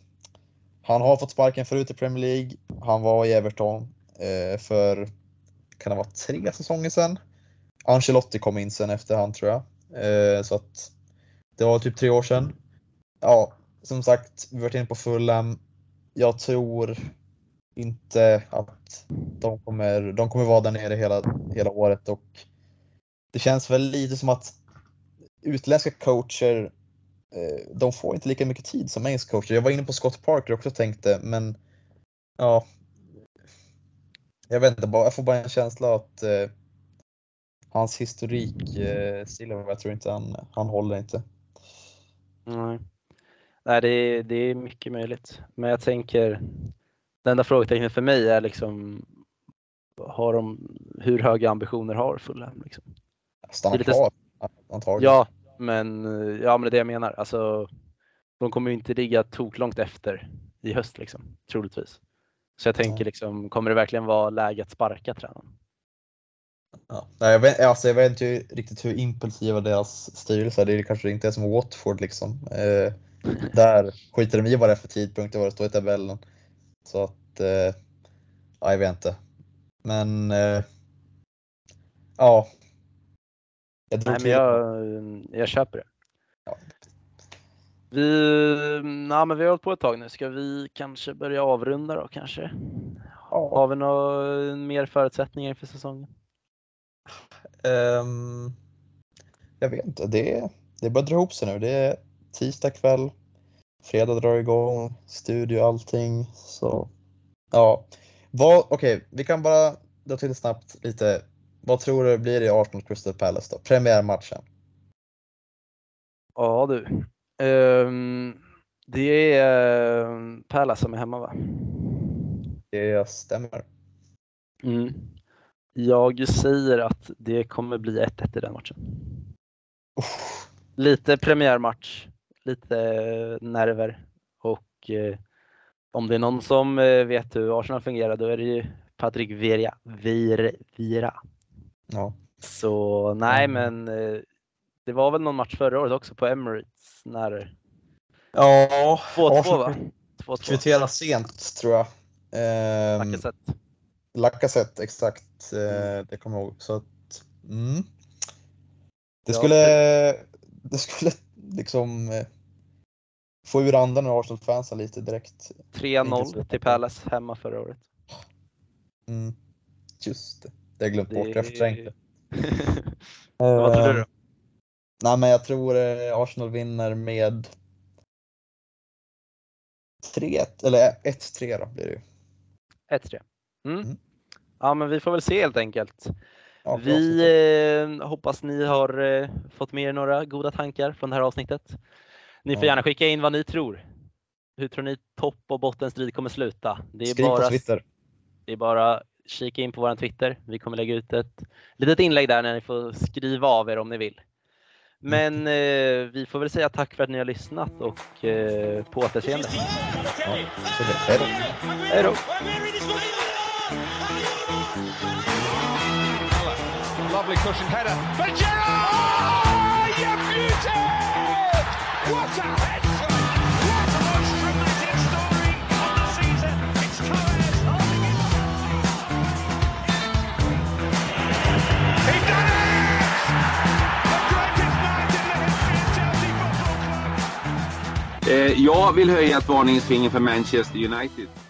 han har fått sparken förut i Premier League. Han var i Everton eh, för, kan det vara tre säsonger sedan? Ancelotti kom in sen efter han tror jag. Eh, så att det var typ tre år sedan. Ja, som sagt, vi har varit inne på Fulham. Jag tror inte att de kommer, de kommer vara där nere hela, hela året och det känns väl lite som att utländska coacher, eh, de får inte lika mycket tid som engelska coacher. Jag var inne på Scott Parker också och tänkte, men ja, jag vet inte, jag får bara en känsla att eh, hans historik, eh, Silver, jag tror inte han, han håller inte. Nej, Nej det, är, det är mycket möjligt. Men jag tänker, det enda frågetecknet för mig är liksom, har de, hur höga ambitioner har Fulham? Liksom? Stanna lite- kvar, antagligen. Ja, men, ja, men det är det jag menar. Alltså, de kommer ju inte ligga toklångt efter i höst, liksom, troligtvis. Så jag tänker, liksom, kommer det verkligen vara läge att sparka tränaren? Ja. Nej, jag, vet, alltså, jag vet inte riktigt hur impulsiva deras styrelse är. Det är kanske inte är som Watford liksom. Eh, där skiter de i vad det är för tidpunkt och vad det står i tabellen. Så att, eh, ja, jag vet inte. Men, eh, ja. Jag Nej, men jag, jag köper det. Ja. Vi, ja, men vi har hållit på ett tag nu. Ska vi kanske börja avrunda då kanske? Ja. Har vi några mer förutsättningar inför säsongen? Ehm, jag vet inte, det, det börjar dra ihop sig nu. Det är tisdag kväll, fredag drar igång, studio allting. Så ja, vad, okej, vi kan bara dra till snabbt lite. Vad tror du blir det i Arsenal Crystal Palace då? Premiärmatchen. Ja du. Ehm, det är uh, Palace som är hemma va? Det stämmer. Mm. Jag säger att det kommer bli 1-1 i den matchen. Uff, Lite premiärmatch, lite nerver och eh, om det är någon som eh, vet hur Arsenal fungerar då är det ju Patrik Vieira. Vir, Vieira. ja. Så nej Mm. men eh, det var väl någon match förra året också på Emirates när Ja, 2-2 va? 2-2. Kvittera sent tror jag. Ehm, Lacazette. Lacazette, exakt. Eh, Det kommer jag ihåg. Så att, mm. Det Ja, skulle, det skulle liksom eh, få ur andan ur Arsenal-fansen lite direkt. 3-0 till Palace hemma förra året. Mm. Just det, det har jag glömt bort. Jag förträngde. Vad tror du då? Eh, Nej, men jag tror eh, Arsenal vinner med 3-1, eller 1-3 då blir det ju. 1-3. Mm. Mm. Ja men vi får väl se helt enkelt. Ja, Vi eh, hoppas ni har eh, fått med er några goda tankar från det här avsnittet. Ni får gärna skicka in vad ni tror. Hur tror ni topp och bottenstrid kommer sluta? Det är Skriv på bara, Twitter. det är bara kika in på vår Twitter. Vi kommer lägga ut ett litet inlägg där när ni får skriva av er om ni vill. Men eh, vi får väl säga tack för att ni har lyssnat och eh, på återseende. Ja. Hej då. Lovely cushion header. For Gerrard! Oh, you beauty! Eh, jag vill höja ett varningens finger för Manchester United.